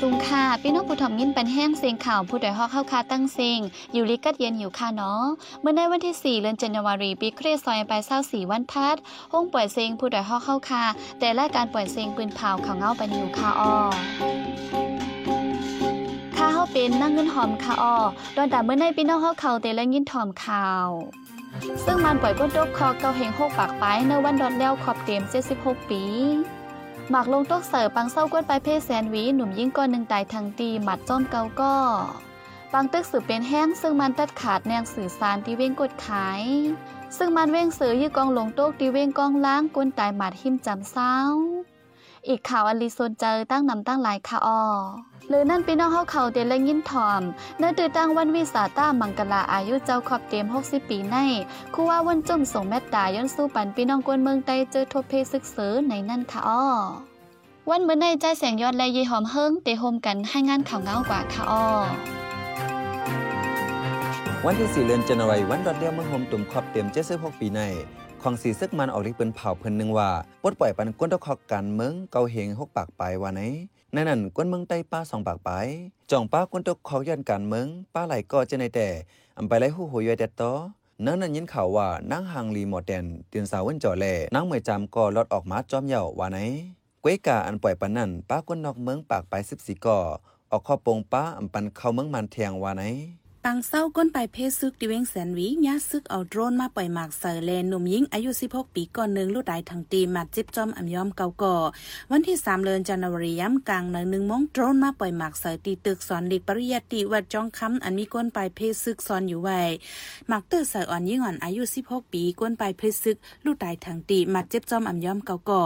สุงค่ะ พี่น้องผู้ถ่อมยินเปันแห้งเสียงข่าวผู้ใดฮอกเข้าคาตั้งเสียงอยู่ลิกัดเย็นอยู่ค่ะเนาะเมื่อในวันที่ 4 เดือนจันวารีปีคริสต์ศักราช24วันพัดห้องปล่อยเสียงผู้ใดฮอกเข้าคาแต่รายการปล่อยเสียงปืนเผาข่าเงาปันอยู่ค่ะอ้อค่ะเฮาเป็นนั่งเงินหอมค่ะอ้อตอนแต่เมื่อในพี่น้องเฮาเขาแต่ละยินถอมข่าวซึ่งมันปล่อยก้นดกคอเกาเฮงหกปากไปในวันดอดแล้วขอบเต็ม76 ปี หมากลงตกเสิร์ปังเศร้าก้นไปเพศแสนวีหนุ่มยิ่งก้อนหนึ่งตายทางตีหมัดจ้อมเกาก็ปังตึกสืบเป็นแห้งซึ่งมันตัดขาดแนงสื่อสารที่เว้งกดขาย ซึ่งมันเว้งสือยี่กองลงโต๊กที่เว้งกองล้างก้นตายหมัดหิมจำเศร้า อีกข่าวอลิโซนเจอตั้งนำตั้งหลายข่าวออ หรือนั่นพี่น้องเฮาเขาเดลยินถอมเนื้อตือตั้งวันวิสาต้ามังกลาอายุเจ้าขอบเต็ม60 ปีในคู่ว่าวันจุ่มส่งแม่ตาย้อนสู้ปันพี่น้องกวนเมืองใต้เจอทบเพศึกเสอในนั่นค่ะอ้อวันเมื่อในใจแสงยอดและยีหอมเฮิงเตโฮมกันให้งานข่าวเงากว่าค่ะอ้อวันที่ 4เดือนจันวารีวันรอดเดียวเมืองโฮมตุ่มขอบเต็ม76ปีในของสีซึกมันออกฤทธิ์เป็นเผ่าเพิ่นหนึ่งว่าปลดปล่อยปันก้นตะคอกการเมืองเกาเฮงหกปากปลายว่าไหน ในนั้นก้นเมืองใต้ป้าสองปากปจ่องป้าก้นตะคอย้อนการเมืองป้าไหลก็จะในแต่อำไปไหลหู้หวยแต่ต่อนั่นนั้นยินข่าวว่านั่งหางลีหมอดแดนเตียนสาวเว้นจ่อแลนั่งเหมยจำก็ลอดออกมาจอมเหย่าว่าไหนกวยกาอันปล่อยปันนั่นป้าก้นนอกเมืองปากปลาย14ก่อออกข้อปงป้าอำปันเข้าเมืองมันเทียงว่าไหน ปังเศร้าก้นไปเพศซึกดิเวงแสนวีญาซึกเอาโดรนมาปล่อยหมากเสอเลนหนุ่มยิงอายุ 16 ปีก่อนหนึ่งลูกได้ทั้งตีมาจิบจอมอ่ำยอมเกาก่อ วันที่ 3เดือนจันวารีย้ำกลางหนึ่งหนึ่งมงโดรนมาปล่อยหมากเสอตีตึกสอนเดิกปริยติวัดจองคำอันมีก้นไปเพศซึกซอนอยู่ไว้หมากเตอร์เสออ่อนยิ่งอ่อนอายุ 16 ปีก้นไปเพศซึกลูกได้ทั้งตีมาจิบจอมอ่ำยอมเกาก่อ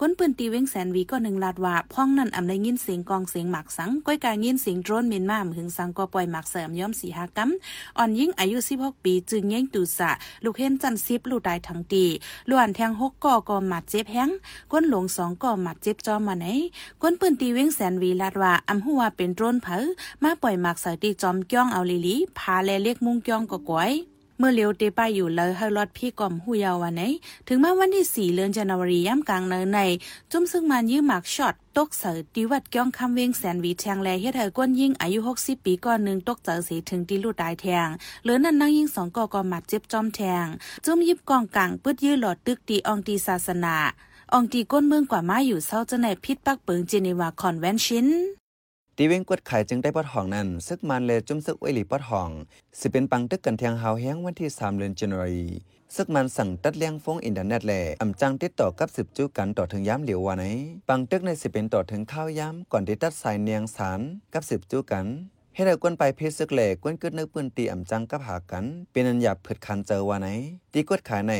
ก้นปืนตีเวงแสนวีก็หนึ่งลาดว่าพ่องนั่นอ่ำได้ยินเสียงกองเสียงหมากสังก้อยการยินเสียงโดรนเมียนมาหึงสังก็ปล่อยหมากเสออ่ำยอมสีหากัมอ่อนยิ่งอายุ 16 ปี จึงเย่งตูสะ ลูกเห็นจันซิบลูกตายทั้งตีล้วนแทงหกก่อก่อหมัดเจ็บแห้งก้นหลงสองก่อหมัดเจ็บจอมมาไหนก้นปืนตีเว้งแสนวีลาดว่าอำหัวเป็นโดรนเผอมาปล่อยหมักใส่ตีจอมจ้องเอาลิลีพาแลเรียกมุงจ้องก็ก้อย เมื่อเลียวเตไปอยู่เลยให้รอดพี่ก่อมหูยาววันไหน ถึงแม้วันที่สี่เดือนจันวารีย่ำกลางเนินใน จุ่มซึ่งมันยื้อหมากช็อตตกเสือตีวัดก้องคำเวงแสนวีแทงแลเฮ็ดให้ก้นยิงอายุ 60 ปีก่อนหนึ่งตกเจอเสียถึงตีลูกตายแทงเหลือนั่นนั่งยิงสองก่อก่อหมัดเจ็บจอมแทง จุ่มยิบกองกลางปึดยื้อหลอดตึกตีอองตีศาสนาอองตีก้นเมืองกว่ามาอยู่เศร้าจะในพิษปักเปิงเจนีวาคอนเวนชิน ตีเว้งกวดไข่จึงได้ปอดห้องนั้น ซึกมันเลยจุ่มซึกไว้หลีปอดห้อง สิเป็นปังตึกกันเทียงหาแห้งวันที่3เดือนจันวารีซึกมันสั่งตัดเลี้ยงฟงอินเทอร์เน็ตแลอำจังติดต่อกับสืบจู้กันต่อถึงย้ำเหลียวว่าไหนปังตึกในสิเป็นต่อถึงข้าวย้ำก่อนที่ตัดสายเนียงสารกับสืบจู้กันให้เรากวนไปเพศซึกแหลกวนกิดนึกปืนตีอำจังกับหากัน เป็นอันหยาบเผิดคันเจอว่าไหนตีกวดขายใน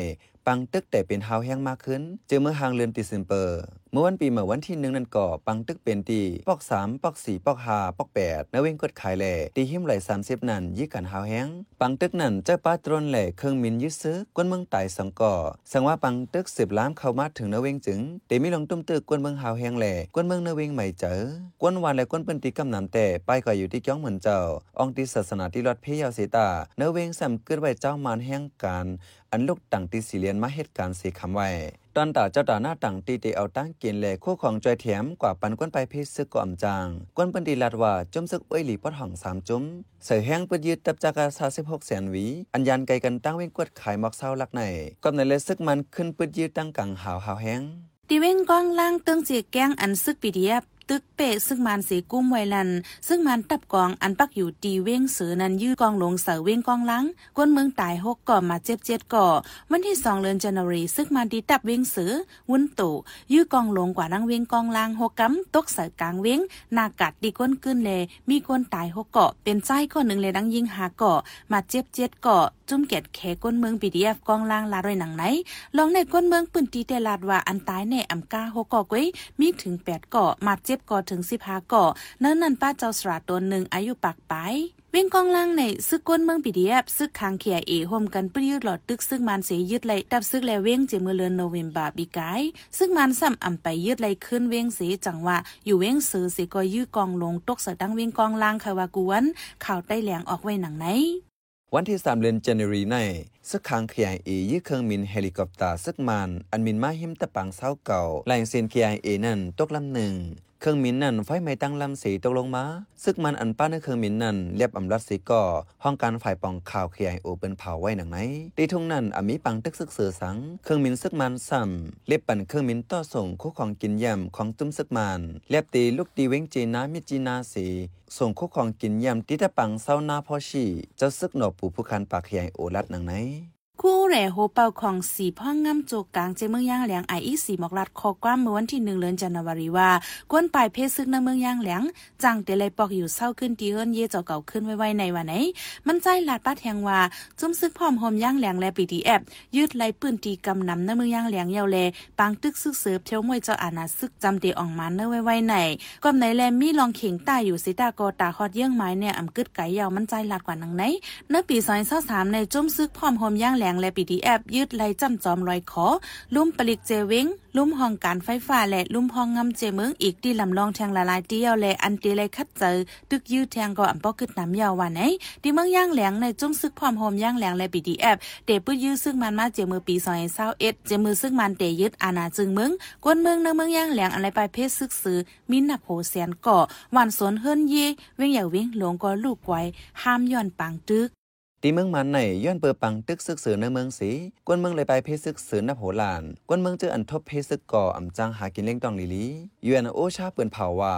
ปังตึกแต่เป็นหาแห้งมากขึ้นเจอเมื่อหางเรือนติซิมเปอร์ เมื่อวันปีเมื่อวันที่หนึ่งนั่นก่อปังตึกเป็นตีปอกสามปอกสี่ปอกห้าปอกแปดนเวงกดขายแหล่ตีหิมไหลสามสิบนั่นยี่กันหาวแห้งปังตึกนั่นเจ้าป้าตรนแหล่เครื่องมินยึดซื้อกวนเมืองไต่สังก่อสังว่าปังตึกสิบล้านเข้ามาถึงนเวงจึงเตมีลงตุ้มตึกกวนเมืองหาวแห้งแหล่กวนเมืองนเวงใหม่เจอกวนวันและกวนเปิ้นตีกำนำแต่ไปก็อยู่ที่จ้องเหมือนเจ้าองตีศาสนาที่รอดเพยาวเสตานเวงสำเกิดไว้เจ้ามานแห้งการอันลูกต่างตีสีเลียนมาเหตุการณ์สีคำไว้ ตอนต่อเจ้าต่อหน้าต่างตีเตเอาตั้งเกียนแลคู่ของจอยแถมกว่าปันก้นไปเพศซึกก่อมจางก้นปันดีลัดว่าจุ้มซึกอ้วยหลีปอดห่องสามจุ้มเสือแห้งปืดยืดตับจากาซาสิบหกแสนวี อัญญานไกลกันตั้งเว้งกวดขายหมอกเศร้าลักในกำในเลซึกมันขึ้นปืดยืดตั้งกังหาวหาวแห้งตีเว้งก้องล่างเติงเจียแก้งอันซึกปีเดียบ ตึกเปะซึ่งมันเสกุ้มไวลัน ซึ่งมันตับกองอันปักอยู่ตีเว้งเสือนันยื้อกองลงเสือเว้งกองล้างก้นเมืองตายหกก่อมาเจ็บเจ็ดก่อ วันที่สองเดือนจันวารีซึ่งมันดีตับเว้งเสือวุ้นตู่ยื้อกองลงกว่านังเว้งกองล้างหกกำตกเสือกลางเว้งนากัดดีก้นกึ้นเลยมีก้นตายหกเกาะเป็นใจก้อนหนึ่งเลยดังยิงหาเกาะมาเจ็บเจ็ดเกาะ จุ่มเกตแขก้นเมืองปีดีเอฟกองล่างลาดวยหนังไหนลองในก้นเมืองปืนตีเตลาดว่าอันตายในอำกาหกเกาะก้วยมีถึงแปดเกาะมาเจ็บเกาะถึงสิบห้าเกาะเนั่นนั่นป้าเจ้าสระตัวหนึ่งอายุปากไปเว้งกองล่างในซึกก้นเมืองปีดีเอฟซึกคางเขียเอโฮมกันปรียดหลอดตึกซึกมันเสียยึดไหลดับซึกแลเว้งเจมือเลือนโนเวมบาปีกายซึกมันซ้ำอำไปยึดไหลขึ้นเว้งเสียจังว่าอยู่เว้งซื้อเสียก็ยื้อกองลงตกเสดังเว้งกองล่างค่ะว่ากวนข่าวใต้แหลงออกไว้หนังไหน วันที่3เดือนจันวารีในซึกคางเคียเอยี่เครื่องมินเฮลิคอปเตอร์ซึกมัน อันมินมาหิมตะปังเศร้าเก่าแหล่งเซียนเคียเอนั่นตกลำหนึ่ง เครื่องมินนั่นไฟไม่ตั้งลำสีตกลงมา ซึกมันอันป้าในเครื่องมินนั่นเรียบอำรัดสีก่อห้องการฝ่ายปองข่าวขยายโอเป็นเผาไว้หนังไหนตีทุ่งนั่นอามีปังตึกซึกเสือสัง เครื่องมินซึกมันซ้ำเรียบปั่นเครื่องมินต่อส่งคู่ของกินยำของตุ้มซึกมันเรียบตีลูกตีเว้งจีนามิจีนาสีส่งคู่ของกินยำติตะปังเศร้าหน้าพ่อชีเจ้าซึกหนอปู่ผู้คันปากขยายโอรัดหนังไหน คู่แหล่โฮเป่าของสีพ่องง่ำโจกกลางเจเมืองย่างแหลงไออีสีหมอกลัดคอกว้ามเมื่อวันที่หนึ่งเดือนจันทวารีว่ากวนปลายเพศซึกในเมืองย่างแหลงจังเตเลยปอกอยู่เศร้าขึ้นตีเฮิรนเย่เจ้าเก่าขึ้นไว้ๆในวันไหน มันใจลาดป้าแทงว่าจุ้มซึกพร้อมโฮมย่างแหลงและปีดีแอบยืดไล่ปืนตีกำนำในเมืองย่างแหลงเยาวแลปางตึกซึกเสือเที่ยวมวยเจ้าอาณาซึกจำเตออกมาเนื้ไว้ในก้มไหนแลมีลองเข่งตาอยู่สิตากอตาฮอดเยี่ยงไม้เนี่ยอำกึดไก่ยาวมันใจลาดกว่านังไหนเนื้อปีซอยเศร้าสามในจุ้มซึกพร้อมโฮมย่างแหลงและปีดีแอบยืดไล่จำจอมลอยขอ ลุ่มปลิกเจเวงลุ่มห้องการไฟฟ้าและลุ่มห้องงำเจเมืองอีกที่ลำลองแทงละลายเดียวและอันตีเลยคัดเจอตึกยืดแทงก็อ่ำปอขึ้นน้ำยาววันไหนที่เมืองย่างแหลงในจุ้มซึกพร้อมโฮมย่างแหลงและปีดีแอบเตปื้ดยืดซึ่งมันมาเจมือปีซอยเศร้าเอ็ดเจมือซึ่งมันเตยึดอาณาจึงเมืองกวนเมืองในเมืองย่างแหลงอะไรไปเพศซึกซื้อมินนับโหแสนก่อวันสวนเฮิรนเย่เว้งอย่าเว้งหลวงก็ลูกไว้ห้ามย้อนปังตึก ตีเมืองมันในย้อนเปิดปังตึกซึกเสือในเมืองสีกวนเมืองเลยไปเพซึกเสือนับโหลานกวนเมืองเจออันทบเพซึกก่ออำจังหากินเลี้งตองลีลียูเอ็นโอชาเปิ่นเผาว่า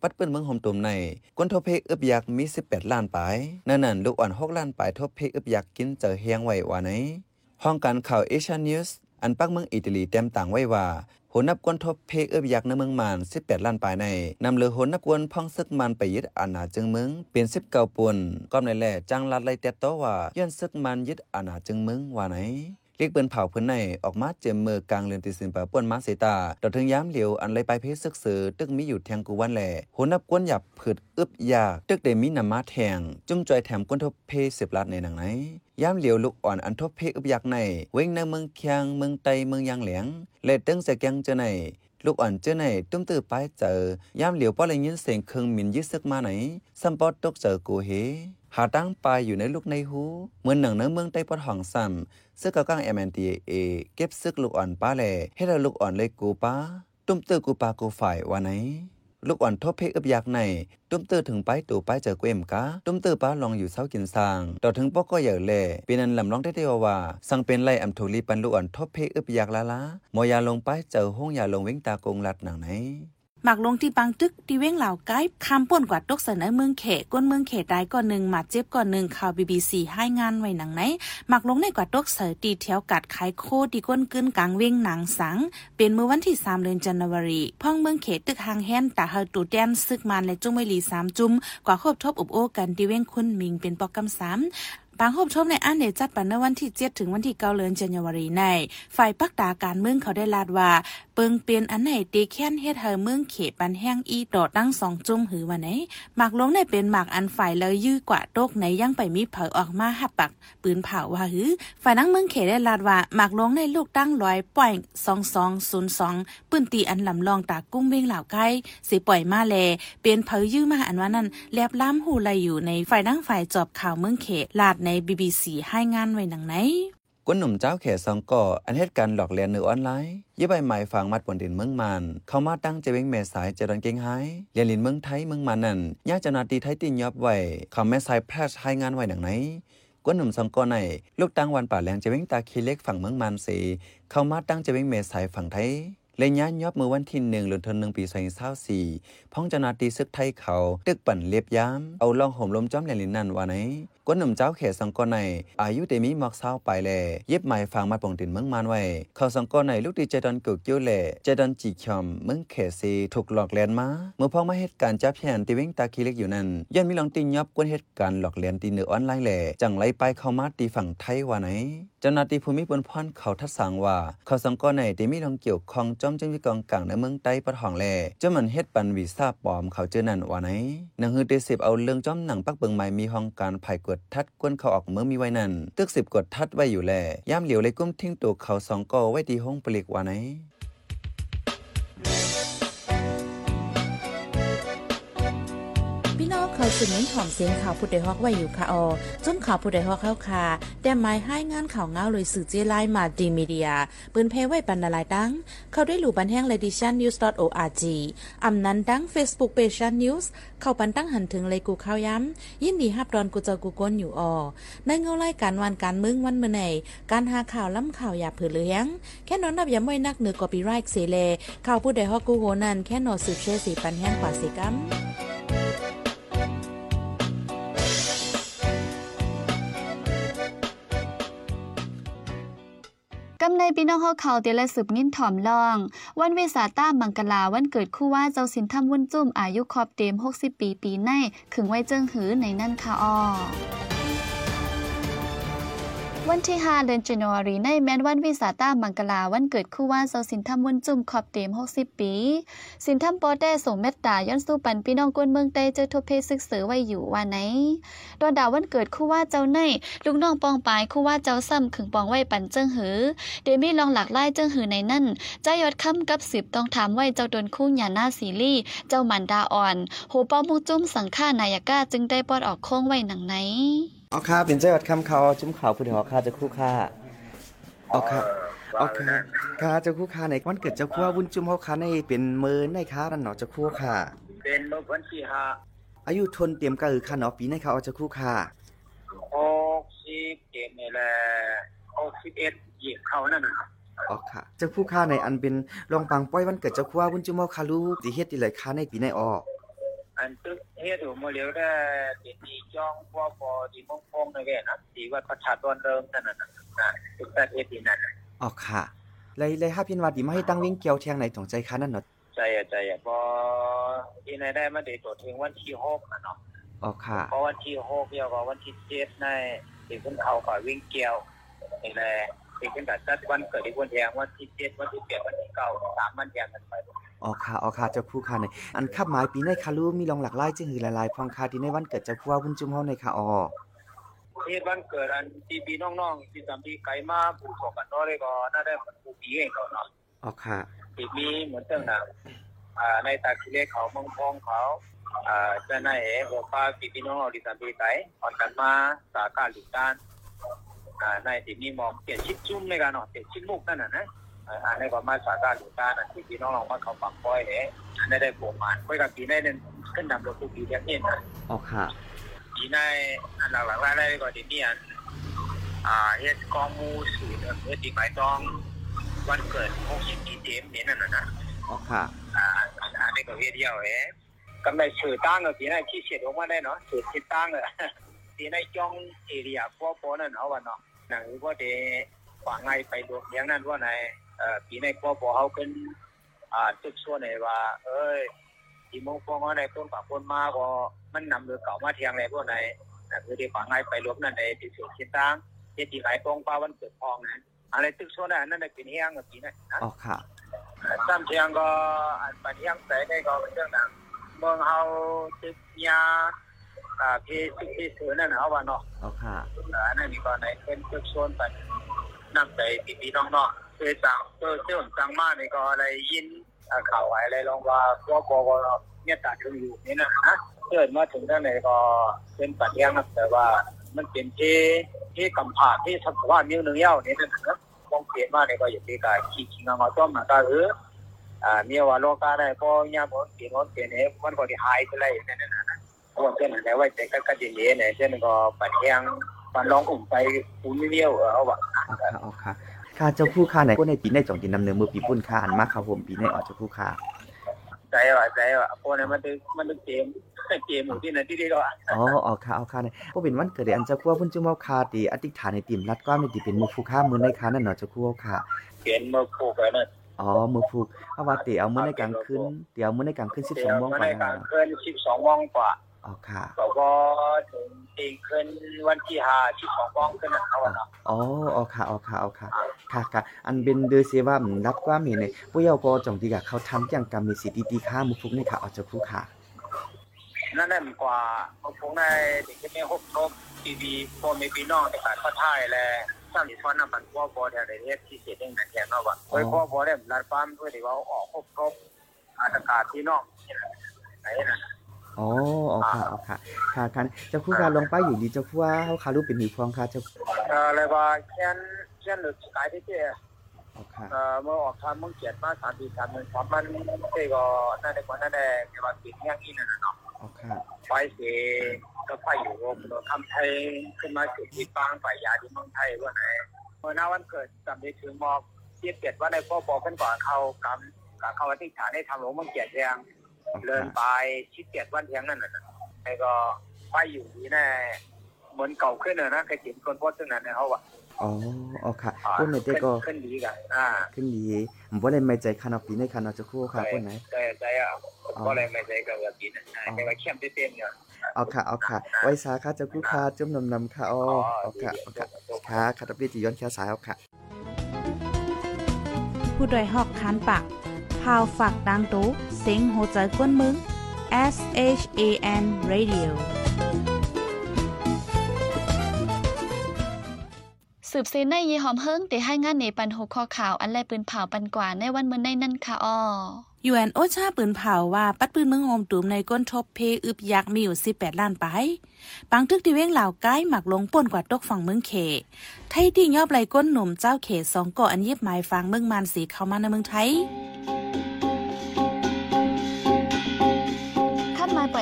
ปัดเปิ้นเมืองหอมตุมในกวนทบเพอึบยักมี 18 ล้านปายนั่นนั่นลูกอ่อน6ล้านปายทบเพอึบยักกินเจอเฮียงไว้ว่าไหนห้องการข่าวเอเชียนิวส์อันปักเมืองอิตาลีเต็มต่างไว้ว่า โหนับกวนทบเพกเอึบยักในเมืองมัน18 ล้านปลายในนำเลือโหนับกวนพ่องซึกมันไปยึดอาณาจึงเมืองเป็น19ปุ่นก็ในแหล่จังลัดไลเตโตว่าย้อนซึกมันยึดอาณาจึงเมืองว่าไหน เรียกเปิ้นเผาเพิ่นในออกมาเจมเมือกลางเรือนติสินปะป่วนมาเสตาดอกถึงย้ำเหลียวอันไรไปเพศซึกเสือตึกมีอยู่แทงกูวันแหล่โหนับกวนหยับผืดอึบยากตึกได้มีนามาแทง จุ้มจอยแถมกวนทบเพสิบลัดในหนังไหนย้ำเหลียวลูกอ่อนอันทบเพอึบยักใน เว้งในเมืองเคียงเมืองไตเมืองยางแหลงและตึงเสกยังเจอในลูกอ่อนเจอในตุ้มตื้อไปเจอยามเหลียวป้อเลยยินเสียงเครื่องมินยึดซึกมาไหนซัมปอตกเจอกูเฮหาตั้งปลายอยู่ในลูกในหูเหมือนหนังเนื้อเมืองใต้ปอดห้องซ้ำ ซึกกะก้าง MNDAA เก็บซึกลูกอ่อนป้าแลให้เราลูกอ่อนเลยกูป้าตุ้มตือกูปากูฝ่ายว่าไหนลูกอ่อนทบเพกอึบอยักในตุ้มตือถึงไปตู่ไปเจอเอ็มกะตุ้มตือป้าลองอยู่เศร้ากินสร้างต่อถึงปอกก็เหย่อแล่ปีนั้นลำลองได้เดียวว่า สังเป็นไรอำทุลีปันลูกอ่อนทบเพกอึบอยักละละมอยาลงไปเจอห้องยาลงเว้งตากงลัดหนังไหน หมักลงที่บางตึกที่เว้งเหล่าไกด์คำป่วนกว่าตกเสนอเมืองเขก้นเมืองเขได้ก่อนหนึ่งหมัดเจ็บก่อนหนึ่งข่าวบีบีซีให้งานไว้หนังไหนหมักลงในกว่าตกเสอตีแถวกัดขายโคดีก้นกึนกลางเว้งหนังสัง เป็นเมื่อวันที่3เดือนจันวารีพ่องเมืองเขตตึกหางแฮนตาเฮาตูแดนซึกมันและจุ้งไวลีสามจุ่มกว่าครบทบอุบโอกันที่เว้งคุณมิงเป็นปอกกำสาม บางคบชมในอันเดจัดปันในวันที่เจ็ดถึงวันที่เก้าเดือนกันยายนใน ฝ่ายปักตาการเมืองเขาได้ลาดว่า เปิงเปลี่ยนอันไหนตีแค้นเฮ็ดเฮอเมืองเขปันแห้งอีดอดตั้งสองจุ่มหือวันไหนหมากลงในเป็นหมากอันฝ่ายเลยยื้อกว่าโตกไหนยังไปมีเผาออกมาหับปัก ปืนเผาว่าหือ ฝ่ายนั่งเมืองเขได้ลาดว่าหมากลงในลูกตั้งร้อยป่อยสองสองศูนย์สองปืนตีอันลำลองตากุ้งเบ้งเหล่าไก่สิปล่อยมาแลเป็นเผายื้อมาอันว่านั้นแลบล้ำหูไหลอยู่ในฝ่ายนั่งฝ่ายจอบข่าวเมืองเขลาดใน BBC ให้งานไว้หนังไหนกวนหนุ่มเจ้าแขสองก่ออันเหตุการณ์หลอกเลียนเนื้อออนไลน์ยี่ใบหมายฝังมัดบนดินเมืองมัน เข้ามาตั้งเจเวงแม่สายเจดอนเก่งหายเรียนลินเมืองไทยเมืองมันนั่นยากจะนาตีไทยตินยอบไว้เขาแม่สายแพร่ให้งานไว้หนังไหนกวนหนุ่มสองก่อในลูกตั้งวันป่าแหลงเจเวงตาคีเล็กฝั่งเมืองมันสีเข้ามาตั้งเจเวงแม่สายฝั่งไทย เลยย้ายยอบมือวันที่หนึ่งเดือนธันวาคมปีสองพันเศร้าสี่พ้องจนาตีซึกไทยเขา ตึกปั่นเลียบย้ำ เอาลองห่มลมจ้อมเรียนลินนันว่าไหนกวนหนุ่มเจ้าเขตสังกอใน อายุเดมีมอกเศร้าไปแลเย็บไหม้ฟางมาปองตินเมืองมานไว้ เขาสังกอในลูกดีเจดอนกุกกิ้วแหล่เจดอนจีคอมเมืองเขซีถูกหลอกเลียนมา เมื่อพ้องมาเหตุการณ์จับแผนตีเว้งตาคีเล็กอยู่นั้นย้อนมีลองตินยอบกวนเหตุการณ์หลอกเลียนตีเนือออนไลน์แหล่จังไรไปเข้ามาตีฝั่งไทยว่าไหน เจ้าหน้าที่ภูมิบนพ้อนเขาทัดสังว่า เขาสังกอในตีมีลองเกี่ยวข้องจอมจึงวิกองกลางในเมืองใต้ปะทองแลเจ้ามันเฮ็ดปันวีซ่าปลอมเขาเจอนั่นว่าไหนหนังฮือเดสิบเอาเรื่องจอมหนังปักเบิงใหม่มีห้องการไผ่กวดทัดกวนเขาออกเมื่อมีไว้นั่นตึกสิบกดทัดไว้อยู่แลย่ามเหลียวเลยกุ้มทิ้งตัวเขาสองกอไว้ที่ห้องปลีกว่าไหน พี่น้องเขาสสืบเน้นถ่อมเสียงข่าวผู้ใดฮอกไว้อยู่ค่ะออจนข่าวผู้ใดฮอกเข้าค่ะแต่หมายให้งานข่าวเงาเลยสื่อเจไลน์มาดีมีเดียปืนเพไว้บรรณาลายดัง เข้าได้หลู่บันแห้ง ledition news org อำนั้นดัง Facebook page news เข้าปันตั้งหันถึงเลยกูข้าวย้ำยินดีฮับดอนกูเจอกูก้นอยู่ออในเงาไล่การวันการมึงวันเมื่อไหนการหาข่าวล้ำข่าวอย่าเผือเลี้ยงแค่นอนนับอย้ำไว้นักเหนือกอปีไรค์เสเลข่าวผู้ใดฮอกกูโหนันแค่นอสืบเชสีปันแห้งกว่าสีกัม กำในพี่น้องเฮาเขาเตละสืบงินถ่อมลอง วันวิสาต้ามังกลาวันเกิดคู่ว่าเจ้าสินทำวุ่นจุ่มอายุครอบเต็ม 60 ปีปีในขึงไว้เจิงหือในนั่นค่ะอ้อ วันที่ 5 เดือนจันวารีในแมนวันวิสาต้ามังกลาวันเกิดคู่ว่าเจ้าสินทำวุ่นจุ่มขอบเต็ม60 ปี สินทำปอได้ส่งเมตตาย้อนสู้ปันพี่น้องกวนเมืองใต้เจอทบเพศึกเสือไว้อยู่ว่าไหนดอนดาววันเกิดคู่ว่าเจ้าในลูกน้องปองปายคู่ว่าเจ้าซ้ำขึงปองไว้ปันเจิงหือ เดมีลองหลากไล่เจิงหือในนั่นเจ้ายอดค่ำกับสิบต้องถามไว้เจ้าโดนคู่หยาหน้าซีรีเจ้ามันดาอ่อนโหป้อมุกจุ้มสังฆานายก้าจึงได้ปอดออกโค้งไว้หนังไหน เอาค่ะเป็นเจ้าวัดคำเขาจุ้มเขาผู้เดียวค่ะจะคู่ค่าเอาค่ะเอาค่ะค่ะจะคู่ค่าในวันเกิดเจ้าคู่วุ้นจุ้มเขาค่ะในเป็นเมินในค่ะนั่นเนาะจะคู่ค่ะ เป็นเมื่อวันที่ห้าอายุทนเตรียมกะอือค่ะเนาะปีในค่ะเอาจะคู่ค่ะหกสิบเจ็ดนี่แหละหกสิบเอ็ดหยิบเขานั่นนะครับเอาค่ะเจ้าคู่ค่าในอันเป็นรองปังป้อยวันเกิดเจ้าคู่วุ้นจุ้มเขาค่ะลูกสิเฮ็ดอีหลายค่ะในปีในออก อันตึกเฮ็ดอยู่เมื่อเร็วได้เป็นที่จ้องพ่อพอที่มงคงนะแกนะที่ว่าประชาตนเริ่มนั่นน่ะนะตึกแต่เฮ็ดที่นั่นน่ะเอาค่ะเลยเลยห้าพินว่าดีมาให้ตั้งวิ่งเกี่ยวเทียงในตรงใจค่ะนั่นเนาะใจอะใจอะพอที่ไหนได้มาได้ตัวถึงวันที่หกนะเนาะเอาค่ะเพราะวันที่หกเดียวกับวันที่เจ็ดในที่ขึ้นเขาก่อวิ่งเกี่ยวนี่แหละที่ขึ้นแต่จัดวันเกิดที่คนแทงวันที่เจ็ดวันที่แปดวันที่เก้าสามวันแทงกันไป เอาค่ะเอาค่ะเจ้าคู่ค่ะในอันขับหมายปีในค่ะลูกมีรองหลักไล่จึงหือหลายๆพองค่ะที่ในวันเกิดเจ้าคู่วุ้นจุ้มเขาในค่ะอ๋อเทศวันเกิดอันที่พี่น้องๆที่สามที่ไกลมาปลูกสองกันน้อยเลยก็น่าได้มันปลูกปีเองเขาเนาะเอาค่ะที่มีเหมือนเติ้งนะอ่าในตาคิเลเขาเมองพองเขาอ่าจะในเอ๋หัวป้าพี่พี่น้องเราที่สามที่ไกลอ่อนกันมาสาการหลุดด้านอ่าในที่มีหมอมเปลี่ยนชิดจุ้มในการเนาะเปลี่ยนชิดมุกนั่นน่ะนะ อ่าอันนี้ก็มาสาการหลุดด้านอันที่พี่น้องเรามาเขาปักป้อยเอ๋อันนี้ได้ปลูกมันค่อยกับปีได้นั่นขึ้นนำรถปลูกปีเดียวนี่นะเอาค่ะปีในอันหลักๆรายได้ก็ที่นี่อันอ่าเฮ็ดกองหมูสูตรเฮ็ดตีหมายต้องวันเกิด60ปีเต็มนี่นั่นน่ะนะเอาค่ะอ่าอันนี้ก็เฮ็ดเดียวเอ๋กำไรชื่อตั้งก็ปีในที่เสียออกมาได้เนาะชื่อที่ตั้งเออปีในจ้องเอเรียพวกพอนั่นเอาว่าเนาะหนังว่าเดว่าไงไปดูอย่างนั้นว่าไหนเอ่อปีในพวกพอเฮาเป็นอ่าตึกส่วนไหนว่า เอ้ยที่มงฟองว่าในต้นปากคนมาก็มันนำเรือเก่ามาเทียงอะไรพวกไหนนะคือที่ฝังไงไปรวมนั่นในที่สุดคิดตั้งที่ที่ไหนตรงป้าวันเกิดพองนะอะไรตึกโซนนั่นในปีนี้ยังกับปีนั้นนะเอาค่ะซ้ำเชียงก็อันปัญญาใส่ได้ก็เป็นเรื่องนั้นเมืองเฮาตึกยาอ่าพี่ตึกที่สือนั่นเอาว่าเนาะเอาค่ะอันนั้นนี่ก็ในเป็นตึกโซนปันนั่งใจปีปีน้องเนาะเคยสั่งเออเจ้าสั่งมานี่ก็อะไรยินข่าวอะไรลองว่าพวกบกเนี่ยตัดถึงอยู่นี่นะนะเกิดมาถึงท่านไหนก็เป็นปัญญาแต่ว่ามันเป็นที่ที่กำผาที่สภาวะนิ้วหนึ่งเย้านี่นะครับมองเปลี่ยนมาในก็อย่างที่กาขี้ขี้งาต้อมมาก็คืออ่ามีว่าโลกาได้ก็ยามเปลี่ยนเปลี่ยนเนี่ยมันก็ที่หายไปเลยนั่นนะนะเพราะว่าเช่นไหนไว่าแต่ก็ก็จะเย็นเนี่ยเช่นก็ปัดแยงปันร้องอุ่มไปอุ่นเลี้ยวเอาว่าเอาค่ะ เอาค่ะค่ะเจ้าผู้ค่าไหนก็ในปีในจ่องจินนำเนินมือปีปุ่นค่ะอันมากครับผมปีในออกเจ้าผู้ค่าใจว่าใจว่าพวกนี้มันตึมันตึเกมเกมอยู่ที่ไหนที่นี่ก็อ๋อเอาค่ะเอาค่ะในก็เป็นวันเกิดเดือนอันเจ้าคู่พุ่นจุ่มเอาค่ะตีอธิษฐานในติ่มรัดก้อนในติเป็นมือผู้ค่ามือในค่ะนั่นเนาะเจ้าคู่เอาค่ะเปลี่ยนมาผูกไปนั่นอ๋อมือผูกเอาว่าตีเอามือในกลางคืนเดี๋ยวมือในกลางคืนสิบสองโมงมาก่อในนกลานะงคืน12โมงกว่า อ๋อค่ะก็ก็ถึงตีขึ้นวันที่ห้าที่สองป้องขึ้นนะเขาอะเนาะอ๋อเอาค่ะเอาค่ะเอาค่ะ ค่ะค่ะ อันเป็นเดอเซว่ามันรับความเห็นในผู้เยาว์ก็จ่องดีกับเขาทำอย่างกรรมมีสิทธิตีค่ามือฟุกนี่ค่ะเอาเจ้าคู่ค่ะนั่นนั่นกว่าเขาคงได้เด็กที่ไม่หกทบทีวีพ่อแม่พี่น้องในการพัฒนาแลสร้างอิทธิพลนำมันพ่อบอแถวในเทศที่เสียเด้งนั่นแทนเนาะว่าโดยพ่อบอได้รัดปั๊มเพื่อที่ว่าออกครบครบอาตกาศพี่น้องนี่แหละไหนนะ อ๋ออ๋อค่ะอ๋อค่ะ ค่ะค่ะเจ้าคู่ค่ะลงไปอยู่ดีเจ้าคู่ว่าเฮาคารูปเป็นหือพองค่ะเจ้าเอ่อแล้วก็เขียนเขียนหรือสายที่เจ้อ๋อค่ะ เอ่อเมื่อออกทางมึงเกียรติมาสามปีสามหนึ่งความมันเจ้ก็นั่นในกว่านั่นแหละแต่ว่าปีนี้อย่างนี้น่ะเนาะอ๋อค่ะไฟเสก็ไฟอยู่วงเราทำไทยขึ้นมาจุดที่ปางไฟยาที่เมืองไทยว่าไหนเมื่อหน้าวันเกิดจำได้ถึงมอกเทียบเกียรติว่าในพ่อบอกกันก่อนเขากำกับเขาวันที่ฐานได้ทำหลวงเมืองเกียรติแดงอ๋อ เดินค่ะไปชิดเกียรติวันเทียงนั่นน่ะไอ้ก็ไฟอยู่ที่แน่เหมือนเก่าขึ้นเลยนะเคยเห็นคนโพสต์ซึ่งนั้นเนี่ยเขาว่าอ๋ออ๋อค่ะคนไหนแต่ก็ขึ้นดีกันอ่าขึ้นดีผมบ่ได้ไม่ใจคันเอาปีในคันเอาเจ้าคู่ค่ะคนไหนใจใจอะก็เลยไม่ใจกับแบบนี้นะแต่ว่าเข้มเต้นเนี่ยเอาค่ะเอาค่ะ ไว้สาค่ะเจ้าคู่ค่ะจุ่มนำนำค่ะอ๋อเอาค่ะเอาค่ะค่ะค่ะตับดีจีย้อนแค่สายเอาค่ะผู้ดยหอกคานปาก พาวฝากดังตู้เซ็งโหใจกวนมึง S H A N Radio สืบเซนในยีหอมเฮิงเตให้งานในปันหกข้อข่าว อันแลปืนเผาปันกว่าในวันมื้อในนั่นค่ะอ้อยูแอนโอชาปืนเผาว่าปัดปืนเมืองโฮมตูมในก้นทบเพอึบยักษ์มีอยู่ 18 ล้านไปปังทึกที่เว้งเหล่าใกล้หมักลงป่นกว่าตกฝั่งเมืองเขไทยที่ยอบไหลก้นหนุ่มเจ้าเขสองเกาะอันเย็บหมายฟางเมืองมานสีเข้ามาในเมืองไทย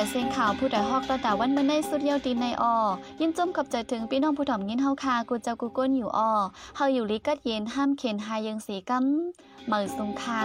อยเสียงข่าวผู้ใดฮอกตั้งแต่วันเมื่อในสุดเยาวตีในออยินจมกับใจถึงพี่น้องผู้ถ่อมยินเฮาคากูเจ้ากูก้นอยู่ออเฮาอยู่ลิกัดเย็นห้ามเข็นหายังสีกัมเหมือสุงคา